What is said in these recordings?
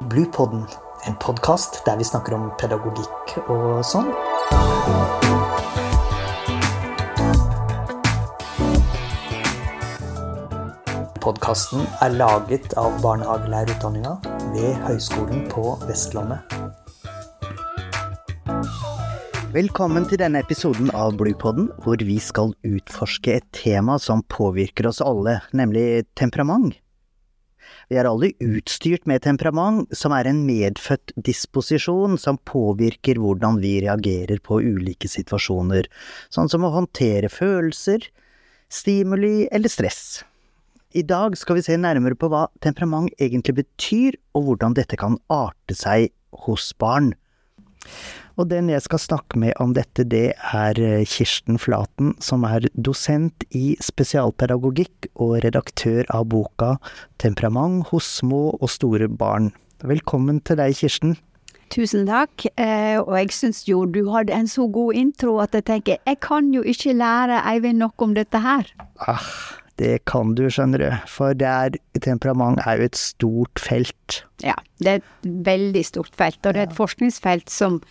Bluepodden, en podkast der vi snakker om pedagogikk og sånn. Podkasten er laget av barnehagelærerutdanninga ved Høgskolen på Vestlandet. Velkommen til denne episoden av Bluepodden, hvor vi skal utforske et tema som påvirker oss alle, nemlig temperament. Vi er alle utstyrt med temperament, som er en medfødt disposisjon som påvirker hvordan vi reagerer på ulike situasjoner, sånn som å håndtere følelser, stimuli eller stress. I dag skal vi se nærmere på hva temperament egentlig betyr, og hvordan dette kan arte seg hos barn. Og den jeg skal snakke med om dette, det er eh, Kirsten Flaten, som er dosent i spesialpedagogikk og redaktør av boka Temperament hos små og store barn. Velkommen til deg, Kirsten. Tusen takk, eh, og jeg syns jo du hadde en så god intro at jeg tenker jeg kan jo ikke lære Eivind nok om dette her. Ah, det kan du, skjønner du, for det er, temperament er jo et stort felt. Ja, det er et veldig stort felt, og det er et forskningsfelt som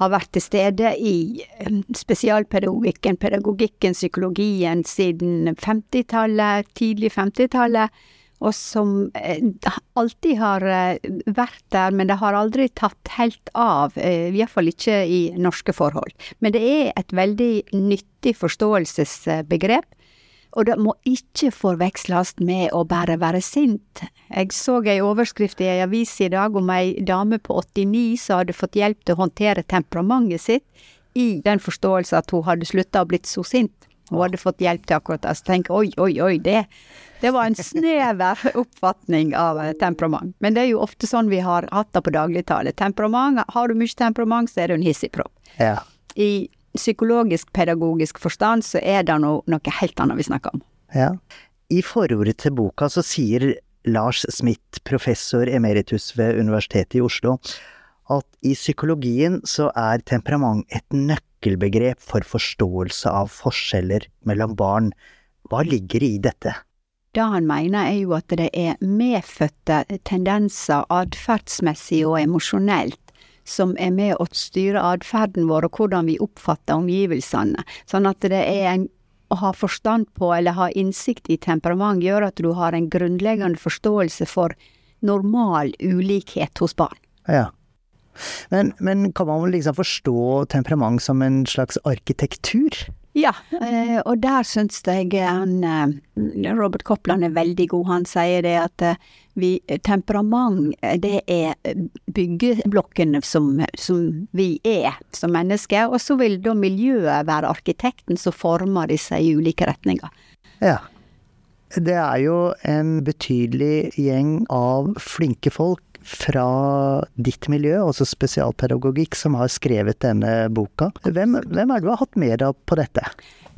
har vært til stede i eh, spesialpedagogikken, pedagogikken, psykologien siden 50-tallet, tidlig 50-tallet, og som eh, alltid har eh, vært der, men det har aldri tatt helt av, iallfall ikke i norske forhold. Men det er et veldig nyttig forståelsesbegrep og det må ikke forveksles med å bare være sint. Jeg så ei overskrift i ei avis i dag om ei dame på 89 som hadde fått hjelp til å håndtere temperamentet sitt, i den forståelse at hun hadde slutta å blitt så sint. Hun hadde fått hjelp til akkurat det. Så tenk oi, oi, oi, det, det var en snever oppfatning av temperament. Men det er jo ofte sånn vi har hatt det på dagligtale. Temperament, har du mye temperament, så er du en hissigpropp. Ja. I psykologisk-pedagogisk forstand, så er det noe, noe helt annet vi snakker om. Ja. I forordet til boka så sier Lars Smith, professor emeritus ved Universitetet i Oslo, at i psykologien så er temperament et nøkkelbegrep for forståelse av forskjeller mellom barn. Hva ligger i dette? Det han mener er jo at det er medfødte tendenser atferdsmessig og emosjonelt som er med å styre atferden vår og hvordan vi oppfatter omgivelsene. Sånn at det er en å ha forstand på eller ha innsikt i temperament gjør at du har en grunnleggende forståelse for normal ulikhet hos barn. Ja. Men, men kan man liksom forstå temperament som en slags arkitektur? Ja, eh, og der syns jeg han eh, Robert Kopland er veldig god. Han sier det at eh, vi, temperament, det er byggeblokkene som, som, vi er som mennesker, og så vil da miljøet være arkitekten som former disse i ulike retninger. Ja. Det er jo en betydelig gjeng av flinke folk fra ditt miljø, altså spesialpedagogikk, som har skrevet denne boka. Hvem, hvem er det du har hatt med deg på dette?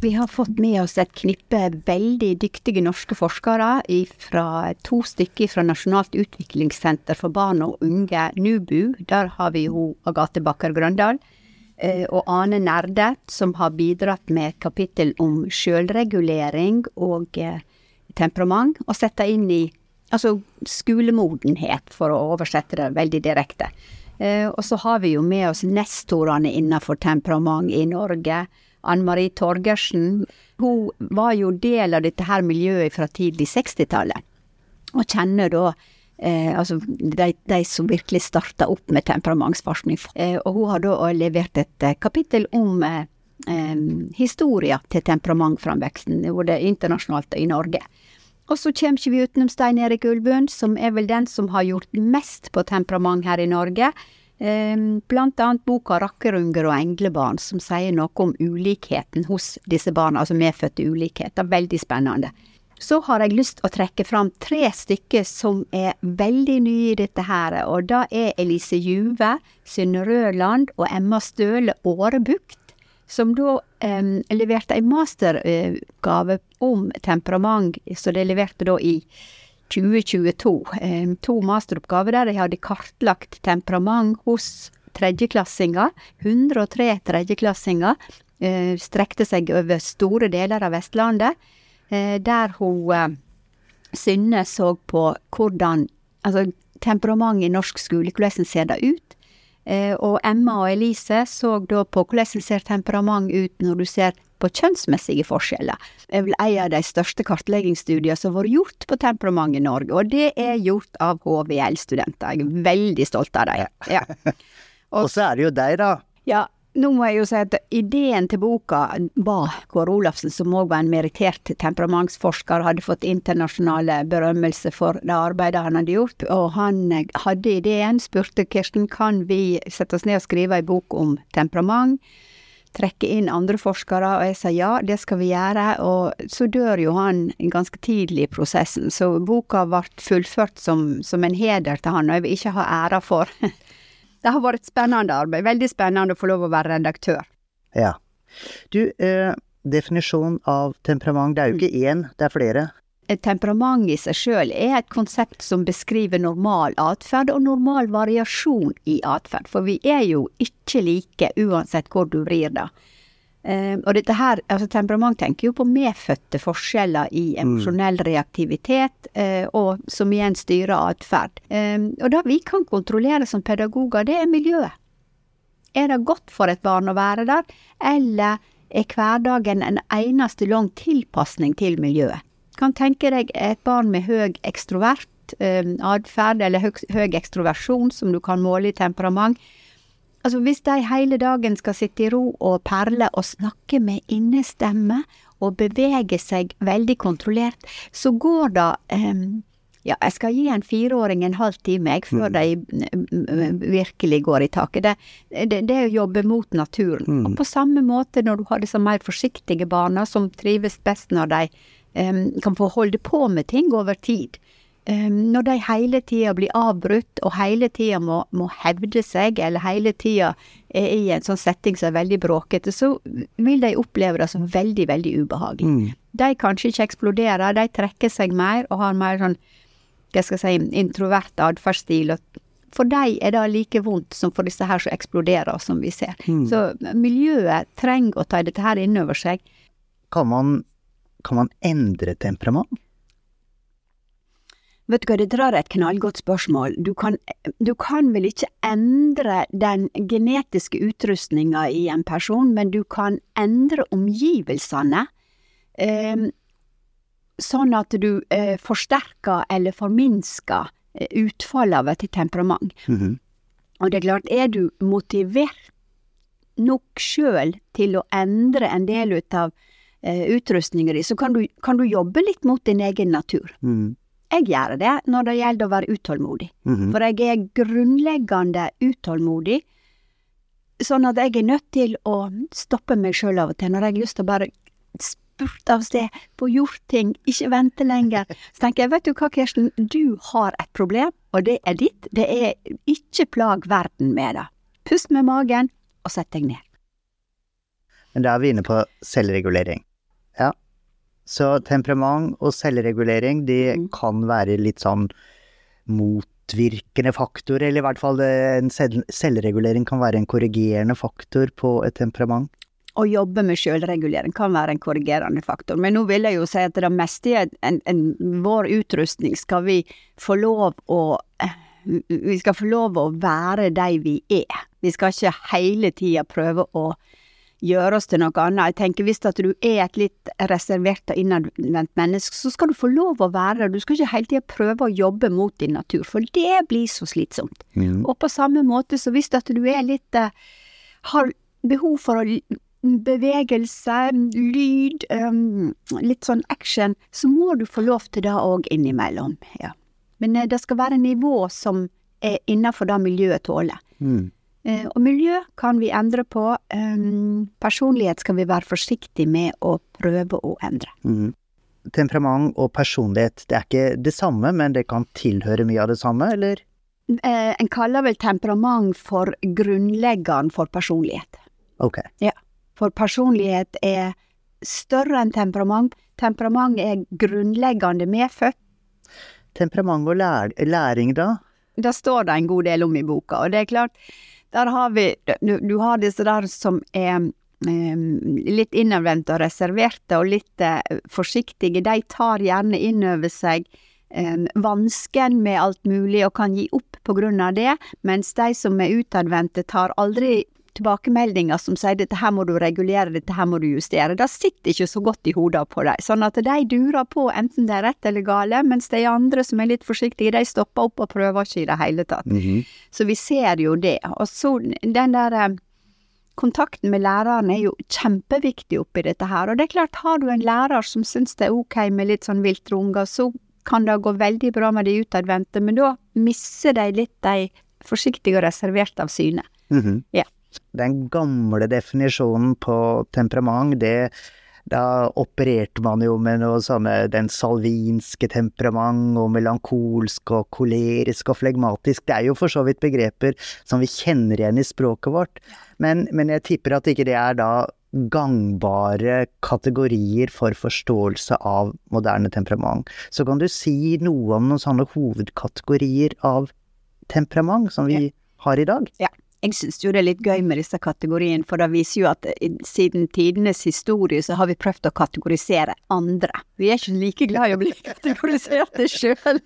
Vi har fått med oss et knippe veldig dyktige norske forskere, fra to stykker fra Nasjonalt utviklingssenter for barn og unge, NUBU. Der har vi jo Agathe Bakker Grøndal. Eh, og Ane Nerde, som har bidratt med et kapittel om sjølregulering og eh, temperament, og sett inn i Altså skolemodenhet, for å oversette det veldig direkte. Eh, og så har vi jo med oss nestorene innenfor temperament i Norge. Ann Marie Torgersen. Hun var jo del av dette her miljøet fra tidlig 60-tallet. Og kjenner da eh, altså de, de, som virkelig starta opp med temperamentsforskning. Eh, og hun har da levert et eh, kapittel om eh, eh, historia til temperamentframveksten, både internasjonalt og i Norge. Og så kommer ikke vi utenom Stein Erik Ulvund, som er vel den som har gjort mest på temperament her i Norge. Ehm, blant annet boka 'Rakkerunger og englebarn', som sier noe om ulikheten hos disse barna, altså medfødte ulikheter. Veldig spennende. Så har jeg lyst å trekke fram tre stykker som er veldig nye i dette her, og da er Elise Juve, Synne og Emma Støle Årebukt som da um, leverte en mastergave om temperament, så de leverte da i 2022. Um, to masteroppgaver der de hadde kartlagt temperament hos tredjeklassinger. 103 tredjeklassinger. uh, strekte seg over store deler av Vestlandet, uh, der hun uh, Synne så på hvordan Altså temperament i norsk skole, hvordan ser det ut? Eh, og Emma og Elise så da på hvordan ser temperament ut når du ser på kjønnsmessige forskjeller. Det er vel en av de største kartleggingsstudiene som har vært gjort på temperament i Norge, og det er gjort av HVL-studenter. Jeg er veldig stolt av dem. Ja. Og så er det jo deg, da. Ja, nå må jeg jo si at ideen til boka var Kåre Olafsen, som òg var en merittert temperamentsforsker, hadde fått internasjonale berømmelse for det arbeidet han hadde gjort. Og han hadde ideen, spurte Kirsten kan vi sette oss ned og skrive ei bok om temperament. Trekke inn andre forskere, og jeg sa ja, det skal vi gjøre. Og så dør jo han ganske tidlig i prosessen, så boka ble fullført som, som en heder til han, og jeg vil ikke ha æra for Det har vært et spennende arbeid. Veldig spennende å få lov å være redaktør. Ja. Du, eh, definisjonen av temperament, det er jo ikke én, det er flere. Et temperament i seg sjøl er et konsept som beskriver normal atferd og normal variasjon i atferd, for vi er jo ikke like uansett hvor du vrir det. Uh, og dette her, altså temperament tenker jo på medfødte forskjeller i mm. emosjonell reaktivitet, uh, og som igjen styrer atferd. Uh, og det vi kan kontrollere som pedagoger, det er miljøet. Er det godt for et barn å være der, eller er hverdagen en eneste lang tilpasning til miljøet? Kan tenke deg et barn med høy ekstrovert atferd, eller høy, høy ekstroversjon, som du kan måle i temperament Altså, hvis de hele dagen skal sitte i ro og perle og snakke med innestemme og bevege seg veldig kontrollert, så går det um, ja, jeg skal gi en fireåring en halv time jeg, før mm. de virkelig går i taket. Det, det, det er å jobbe mot naturen. Mm. Og på samme måte når du har disse mer forsiktige barna som trives best når de um, kan få holde på med ting over tid. Ehm, når de hele tida blir avbrutt, og hele tida må, må, hevde seg, eller hele tida er i en sånn setting som er veldig bråkete, så vil de oppleve det som veldig, veldig ubehagelig. Mm. De kanskje ikke eksploderer, de trekker seg mer og har mer sånn, hva skal jeg si, introvert atferdsstil. For dem er det like vondt som for disse her som eksploderer, som vi ser. Mm. Så miljøet trenger å ta dette her inn over seg. Kan man, kan man endre temperament? Vet du hva, det drar et knallgodt spørsmål. Du kan, du kan vel ikke endre den genetiske utrustninga i en person, men du kan endre omgivelsene. Eh, sånn at du eh, forsterker eller forminsker eh, utfallet av et temperament. Mm -hmm. Og det er klart, er du motivert nok sjøl til å endre en del ut av eh, utrustninga di, så kan du, kan du, jobbe litt mot din egen natur. Mm. Jeg gjør det når det gjelder å være utålmodig. Mm -hmm. For jeg er grunnleggende utålmodig, sånn at jeg er nødt til å stoppe meg sjøl av og til når jeg har lyst til å bare spurte av sted, få gjort ting, ikke vente lenger. Så tenker jeg, vet du hva Kirsten, du har et problem, og det er ditt. Det er ikke plag verden med det. Pust med magen, og sett deg ned. Men da er vi inne på selvregulering. Ja, så temperament og selvregulering, de mm. kan være litt sånn motvirkende faktor, eller i hvert fall en selvregulering kan være en korrigerende faktor på et temperament. Å jobbe med selvregulering kan være en korrigerende faktor, men nå vil jeg jo si at det meste i en, en, vår utrustning skal vi få lov å eh, vi skal få lov å være de vi er. Vi skal ikke hele tida prøve å gjøre oss til noe annet. Jeg tenker hvis at du er et litt reservert og innadvendt menneske, så skal du få lov å være det. Du skal ikke hele tida prøve å jobbe mot din natur, for det blir så slitsomt. Mm. Og på samme måte så hvis at du er litt uh, har behov for å bevegelse, lyd, um, litt sånn action, så må du få lov til det òg innimellom. Ja. Men uh, det skal være nivå som er innafor det miljøet tåler. Mm. Eh, og miljø kan vi endre på. Um, personlighet skal vi være forsiktig med å prøve å endre. Mm. Temperament og personlighet, det er ikke det samme, men det kan tilhøre mye av det samme, eller? Eh, en kaller vel temperament for grunnleggeren for personlighet. Ok. Ja. For personlighet er større enn temperament. Temperament er grunnleggende medfødt. Temperament og læring, da? Da står det en god del om i boka, og det er klart der har vi Du, du har disse der som er litt innadvendte og reserverte og litt eh, forsiktige. De tar gjerne inn over seg vansken med alt mulig og kan gi opp på grunn av det, mens de som er utadvendte tar aldri tilbakemeldinger som sier dette her må du regulere, dette her må du justere. Det sitter ikke så godt i hodet på dem. Sånn at de durer på enten det er rett eller gale, mens de andre som er litt forsiktige, de stopper opp og prøver ikke i det hele tatt. Mm -hmm. Så vi ser jo det. Og så den der kontakten med læreren er jo kjempeviktig oppi dette her. Og det er klart, har du en lærer som syns det er ok med litt sånn viltre unger, så kan det gå veldig bra med de utadvendte, men da misser de litt de forsiktige og reserverte av syne. Mm -hmm. Ja. Den gamle definisjonen på temperament, det da opererte man jo med noe sånne den salvinske temperament og melankolsk og kolerisk og flegmatisk. Det er jo for så vidt begreper som vi kjenner igjen i språket vårt, men, men jeg tipper at ikke det er da gangbare kategorier for forståelse av moderne temperament. Så kan du si noe om noen sånne hovedkategorier av temperament som vi har i dag? Ja. Jeg syns jo det er litt gøy med disse kategoriene, for det viser jo at siden tidenes historie så har vi prøvd å kategorisere andre. Vi er ikke like glad i å bli kategoriserte sjøl.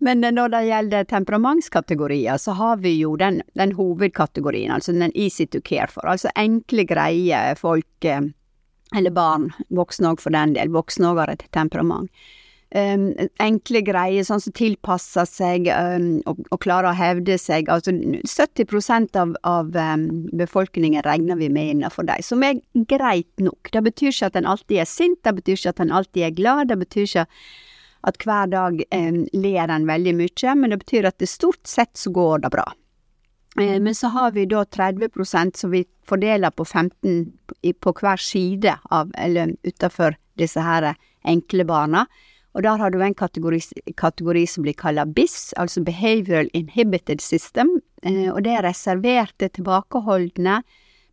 Men når det gjelder temperamentskategorier, så har vi jo den, den hovedkategorien, altså den easy to care for. Altså enkle, greie folk, eller barn, voksne òg for den del, voksne òg har et temperament. Um, enkle greier, sånn som tilpasser seg um, og, og, klarer å hevde seg. Altså 70 av, av um, befolkningen regner vi med innenfor dem, som er greit nok. Det betyr ikke at en alltid er sint, det betyr ikke at en alltid er glad, det betyr ikke at hver dag ler en veldig mye, men det betyr at det stort sett så går det bra. Men så har vi da 30% som vi fordeler på 15 på hver side av, eller utafor disse her enkle barna. Og der har du en kategori, kategori som blir kalla BIS, altså Behavioral Inhibited System, eh, og det er reserverte, tilbakeholdne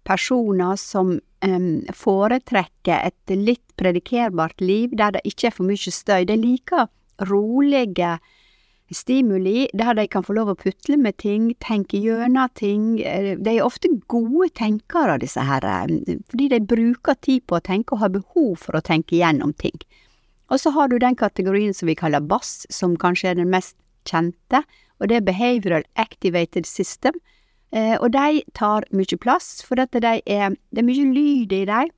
personer som um, foretrekker et litt predikerbart liv der det ikke er for mye støy. De liker rolige stimuli der de kan få lov å putle med ting, tenke gjennom ting. De er ofte gode tenkere, disse her, fordi de bruker tid på å tenke og har behov for å tenke gjennom ting. Og så har du den kategorien som vi kaller BASS, som kanskje er den mest kjente, og det er Behavioral Activated System. Eh, og de tar mye plass, for dette de er, det er mye lyd i dem.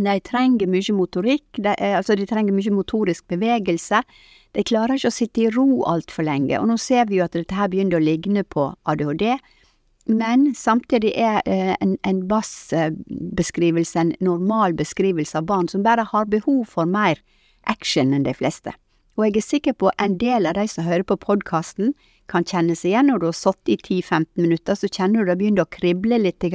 De trenger mye motorikk, de, er, altså de trenger mye motorisk bevegelse. De klarer ikke å sitte i ro altfor lenge, og nå ser vi jo at dette her begynner å ligne på ADHD. Men samtidig er eh, en, en bassbeskrivelse en normal beskrivelse av barn som bare har behov for mer action enn de fleste. Og jeg er sikker på en del av de som hører på podkasten, kan kjenne seg igjen når du har sittet i 10-15 minutter, så kjenner du det begynner å krible litt,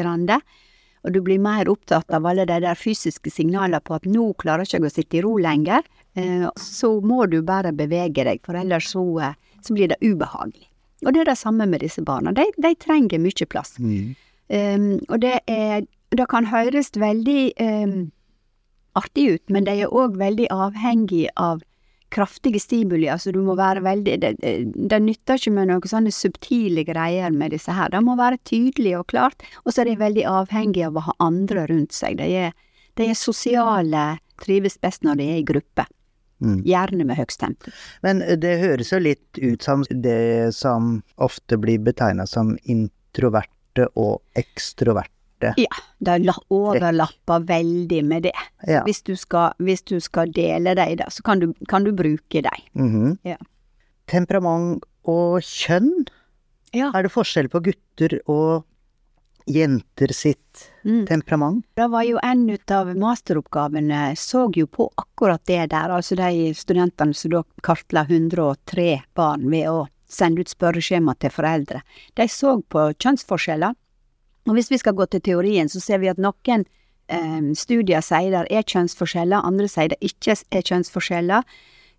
og du blir mer opptatt av alle de der fysiske signalene på at nå klarer ikke jeg å sitte i ro lenger, eh, så må du bare bevege deg, for ellers så, eh, så blir det ubehagelig. Og det er det samme med disse barna, de, de trenger mye plass. Mm. Um, og det er Det kan høres veldig um, artig ut, men de er òg veldig avhengig av kraftige stimuli, altså du må være veldig Det, det nytter ikke med noen sånne subtile greier med disse her, det må være tydelig og klart, og så er de veldig avhengige av å ha andre rundt seg. De er, de er sosiale, trives best når de er i gruppe. Mm. Gjerne med høyst tempo. Men det høres jo litt ut som det som ofte blir betegna som introverte og ekstroverte det. Ja, det overlapper veldig med det. Ja. Hvis, du skal, hvis, du skal, dele dem, da, så kan du, kan du bruke dem. Mm -hmm. ja. Temperament og kjønn? Ja. Er det forskjell på gutter og jenter sitt mm. temperament? Det var jo en av masteroppgavene så jo på akkurat det der, altså de studentene som da kartla 103 barn ved å sende ut spørreskjema til foreldre. De så på kjønnsforskjeller og hvis vi skal gå til teorien, så ser vi at noen um, studier sier det er kjønnsforskjeller, andre sier det ikke er kjønnsforskjeller.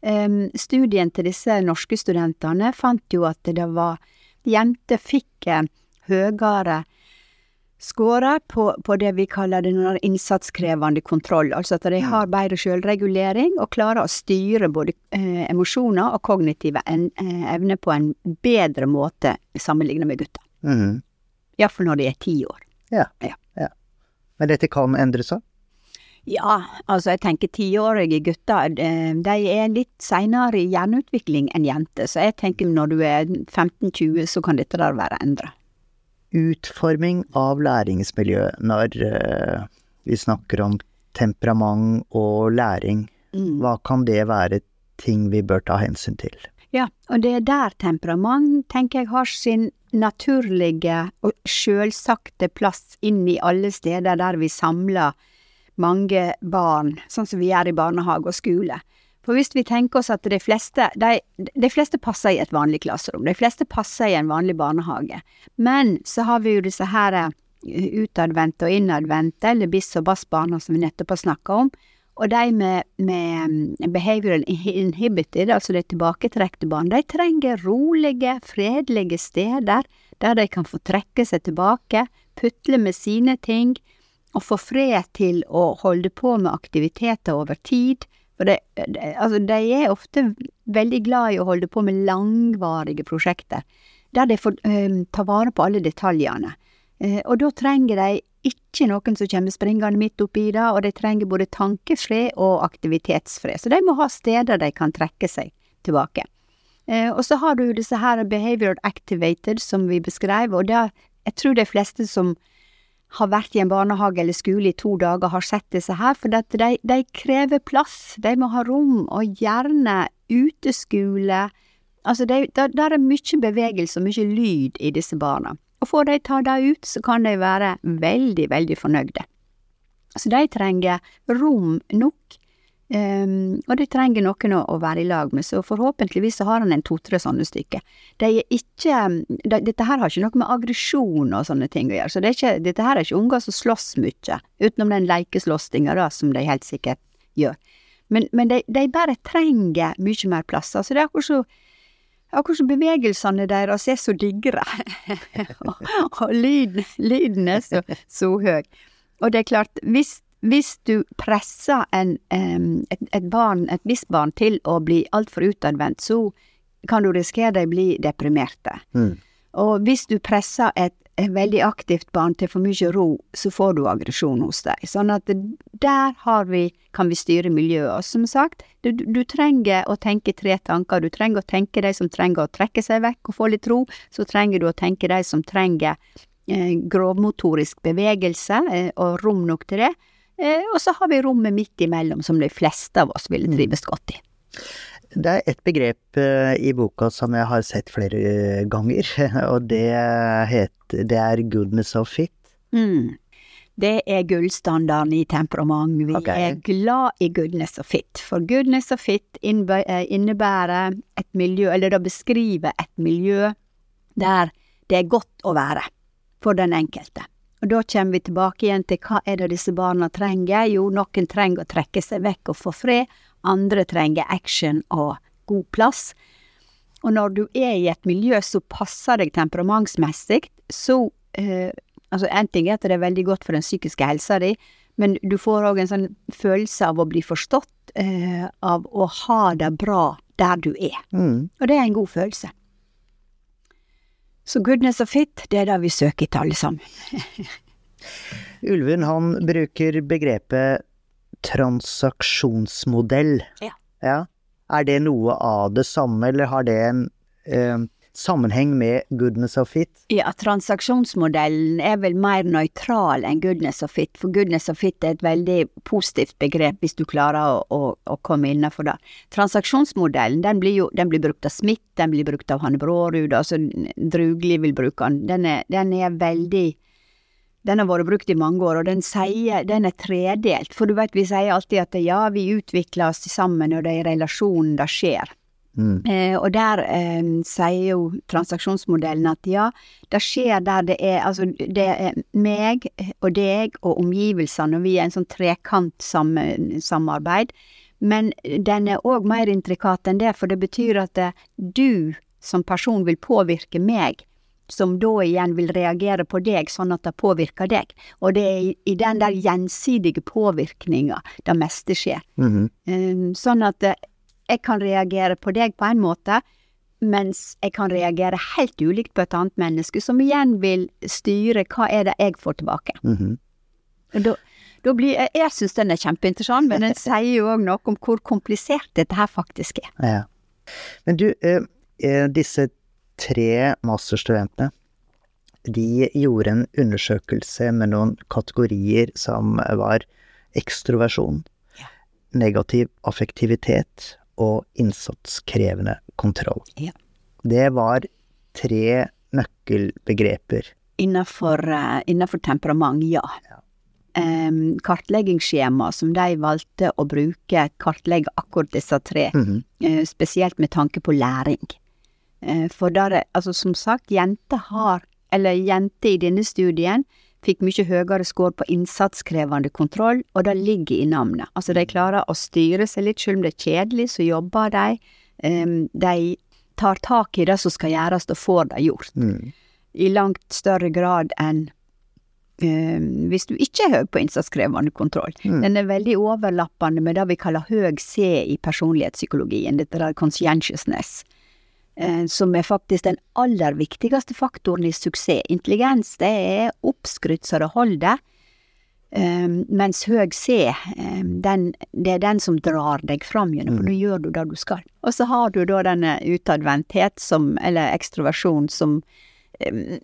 Um, studien til disse norske studentene fant jo at det var Jenter fikk uh, høyere score på, på, det vi kaller den innsatskrevende kontroll, altså at de mm. har bedre selvregulering og klarer å styre både eh, emosjoner og kognitive eh, evner på en bedre måte sammenlignet med gutter. Mm. Iallfall når de er ti år. Ja. ja. ja. Men dette kan endre seg? Ja, altså jeg tenker tiårige gutter, eh, de er litt seinere i hjerneutvikling enn jenter, så jeg tenker når du er 15-20 så kan dette der være endra. Utforming av læringsmiljø når uh, vi snakker om temperament og læring, Mm. hva kan det være ting vi bør ta hensyn til? Ja, og det er der temperament, tenker jeg, har sin naturlige og sjølsagte plass inn i alle steder der vi samler mange barn, sånn som vi gjør i barnehage og skole. For hvis vi tenker oss at de fleste, de, de fleste passer i et vanlig klasserom, de fleste passer i en vanlig barnehage, men så har vi jo disse her eh, utadvendte og innadvendte, eller biss og bass-barna som vi nettopp har snakka om, og de med, med behavioral inhibited, altså de tilbaketrekte barn, de trenger rolige, fredelige steder der de kan få trekke seg tilbake, putle med sine ting, og få fred til å holde på med aktiviteter over tid. For de, de, altså de er ofte veldig glad i å holde på med langvarige prosjekter, der de får um, ta vare på alle detaljene. Uh, og da trenger de ikke noen som kommer springende midt oppi det, og de trenger både tankefred og aktivitetsfred. Så de må ha steder de kan trekke seg tilbake. Eh, og så har du disse her behavioral activated som vi beskrev, og der, jeg tror de fleste som har vært i en barnehage eller skole i to dager, har sett disse her, for de, de krever plass, de må ha rom, og gjerne uteskole. Altså, det, der, der er mye bevegelse og mye lyd i disse barna. Og får de ta det ut, så kan de være veldig, veldig fornøyde. Så de trenger rom nok, um, og de trenger noen å, å, være i lag med, så forhåpentligvis så har han en to-tre sånne stykker. De er ikke, de, dette her har ikke noe med aggresjon og sånne ting å gjøre, så det ikke, dette her er ikke unger som slåss mye, utenom den leikeslåssinga da, som de helt sikkert gjør. Men, men de, de, bare trenger mye mer plass. Altså det er akkurat så Akkurat som bevegelsene deres er så digre, og, lyden, lyden, er så, så høy. Og det er klart, hvis, hvis du presser en, et, et, barn, et visst barn til å bli altfor utadvendt, så kan du risikere de blir deprimerte. Mm. Og hvis du presser et, et, veldig aktivt barn til for mye ro, så får du aggresjon hos deg. Sånn at der har vi, kan vi styre miljøet. Og som sagt, du, du, trenger å tenke tre tanker. Du trenger å tenke de som trenger å trekke seg vekk og få litt ro. Så trenger du å tenke de som trenger eh, grovmotorisk bevegelse eh, og rom nok til det. Eh, og så har vi rommet midt imellom, som de fleste av oss ville trives godt i. Det er et begrep uh, i boka som jeg har sett flere uh, ganger, og det, heter, det er goodness of fit. Mm. Det er gullstandarden i temperament. Vi okay. er glad i goodness of fit, for goodness of fit innebærer et miljø, eller det beskriver et miljø der det er godt å være for den enkelte. Og da kommer vi tilbake igjen til hva er det disse barna trenger? Jo, noen trenger å trekke seg vekk og få fred, andre trenger action og god plass. Og når du er i et miljø som passer deg temperamentsmessig, så eh, Altså, en ting er at det er veldig godt for den psykiske helsa di, men du får òg en sånn følelse av å bli forstått, eh, av å ha det bra der du er. Mm. Og det er en god følelse. Så goodness og fit, det er det vi søker etter alle sammen. Ulven, han bruker begrepet transaksjonsmodell. Ja. ja. Er det noe av det samme, eller har det en eh, sammenheng med goodness of fit? Ja, transaksjonsmodellen er vel mer nøytral enn goodness of fit, for goodness of fit er et veldig positivt begrep hvis du klarer å, å, å komme innafor det. Transaksjonsmodellen den blir jo den blir brukt av Smith, den blir brukt av Hanne Brårud, altså Drugli vil bruke den. Den er, den er veldig den har vært brukt i mange år, og den sier, den er tredelt. For du vet, vi sier alltid at ja, vi utvikler oss sammen, og det er i relasjonen det skjer. Mm. Eh, og der eh, sier jo transaksjonsmodellen at ja, det skjer der det er Altså, det er meg og deg og omgivelsene, og vi er en sånn trekant samarbeid. Men den er òg mer intrikat enn det, for det betyr at det, du som person vil påvirke meg som da igjen vil reagere på deg sånn at det påvirker deg. Og det er i, den der gjensidige påvirkninga det meste skjer. Mm -hmm. sånn at uh, jeg kan reagere på deg på en måte, mens jeg kan reagere helt ulikt på et annet menneske, som igjen vil styre hva er det jeg får tilbake. Mm -hmm. Da, Da blir, jeg jeg syns den er kjempeinteressant, men den sier jo òg noe om hvor komplisert dette her faktisk er. Ja. Men du, eh, eh, disse tre masterstudentene, de gjorde en undersøkelse med noen kategorier som var ekstroversjon, Ja. negativ affektivitet og innsatskrevende kontroll. Ja. Det var tre nøkkelbegreper. Innenfor, uh, innenfor temperament, ja. Ja. Um, kartleggingsskjema som de valgte å bruke, kartlegge akkurat disse tre, Mm -hmm. uh, spesielt med tanke på læring. Eh, For der, er- altså som sagt, jenter har, eller jenter i denne studien, fikk mye høyere score på innsatskrevende kontroll, og det ligger i navnet. Altså de klarer å styre seg litt, selv om det er kjedelig, så jobber de. Em, De tar tak i det som skal gjøres, og får det gjort. Mm. I langt større grad enn Um, hvis du ikke er høy på innsatskrevende kontroll. Mm. Den er veldig overlappende med det vi kaller høy C i personlighetspsykologien, dette der conscientiousness, som er faktisk den aller viktigste faktoren i suksess. Intelligens, det er oppskrytt så det holder, eh, mens høg C, eh, den, det er den som drar deg fram gjennom, for da gjør du det du skal. Og så har du da denne utadvendthet som, eller ekstroversjon, som eh,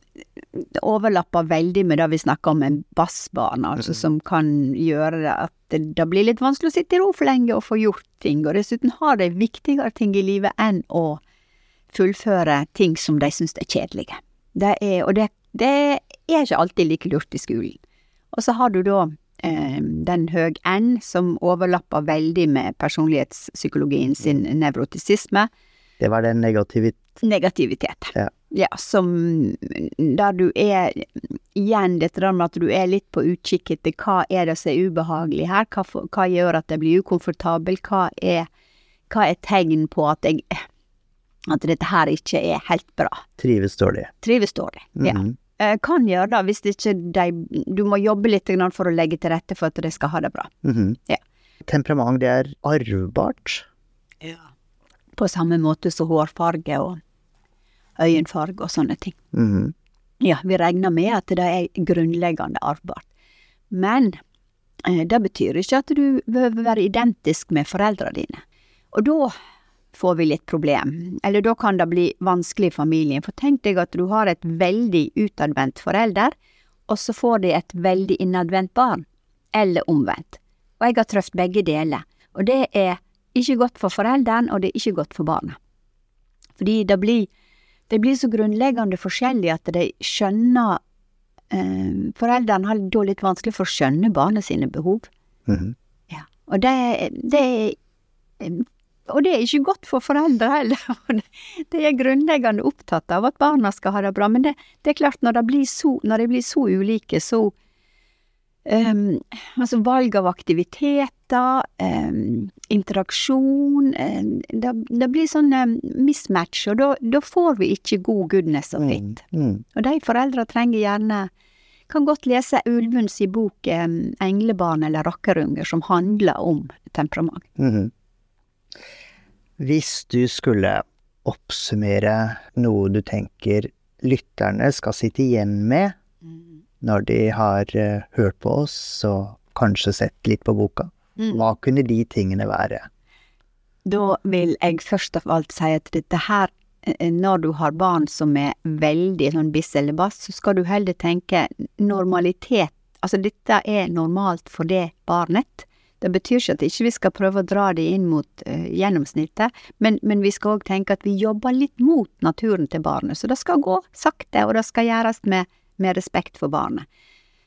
overlapper veldig med det vi snakker om en bassbane, altså som kan gjøre at det, det blir litt vanskelig å sitte i ro for lenge og få gjort ting, og dessuten har de viktigere ting i livet enn å fullføre ting som de syns er kjedelige. Det er, og det, det er ikke alltid like lurt i skolen. Og så har du da eh, den høg N, som overlapper veldig med personlighetspsykologien sin nevrotisisme, Det var den negativitet. negativitet. Ja. Ja, som Der du er Igjen dette med at du er litt på utkikk etter hva er det som er ubehagelig her, hva, hva gjør at jeg blir ukomfortabel, hva er, hva er tegn på at jeg At dette her ikke er helt bra. Trives dårlig. Trives dårlig. Ja. Mhm. Eh, Kan gjøre det hvis ikke de Du må jobbe litt for å legge til rette for at de skal ha det bra. Mhm. Ja. Temperament, det er arvbart. Ja. På samme måte som hårfarge og øyenfarge og sånne ting. Mhm. Ja, vi regner med at det er grunnleggende arvbart. Men eh, det betyr ikke at du behøver være identisk med foreldrene dine. Og da får vi litt problem, eller da kan det bli vanskelig i familien. For tenk deg at du har et veldig utadvendt forelder, og så får de et veldig innadvendt barn. Eller omvendt. Og jeg har truffet begge deler. Og det er ikke godt for forelderen, og det er ikke godt for barna. Fordi det blir det blir så grunnleggende forskjellig at de skjønner eh, Foreldrene har da litt vanskelig for å skjønne barna sine behov. Mhm. Ja. Og det, det er Og det er ikke godt for foreldre heller. Det- De er grunnleggende opptatt av at barna skal ha det bra, men det, det er klart, når, det blir så, de blir så ulike, så Um, altså valg av aktiviteter, um, interaksjon um, det, det blir sånn mismatch, og da, får vi ikke god goodness of it. mm. Og de foreldra trenger gjerne Kan godt lese Ulmunds i bok 'Englebarn eller rakkerunger', som handler om temperament. Mhm. Hvis du skulle oppsummere noe du tenker lytterne skal sitte igjen med når de har eh, hørt på oss og kanskje sett litt på boka, Mm. hva kunne de tingene være? Da vil jeg først av alt si at dette her, eh, når du har barn som er veldig sånn biss eller bass, så skal du heller tenke normalitet. Altså dette er normalt for det barnet. Det betyr ikke at ikke vi skal prøve å dra det inn mot uh, gjennomsnittet, men, men vi skal òg tenke at vi jobber litt mot naturen til barnet. Så det skal gå sakte, og det skal gjøres med, med respekt for barnet.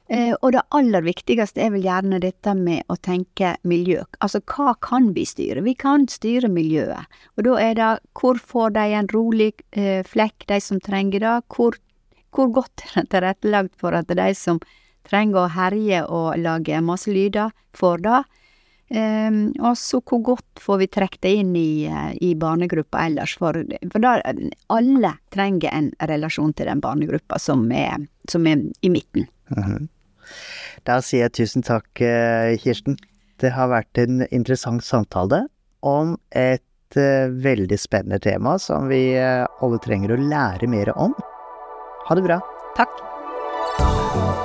Uh, og det aller viktigste er vel gjerne dette med å tenke miljø. Altså hva kan vi styre? Vi kan styre miljøet. Og da er det hvor får de en rolig uh, flekk, de som trenger det? Hvor, hvor godt er det tilrettelagt for at de som trenger å herje og lage masse lyder, får det? Um, og så hvor godt får vi trukket det inn i, eh, i barnegruppa ellers? For, for da, alle trenger en relasjon til den barnegruppa som er, som er i midten. Mhm. Da sier jeg tusen takk, eh, Kirsten. Det har vært en interessant samtale om et eh, veldig spennende tema som vi alle trenger å lære mer om. Ha det bra. Takk.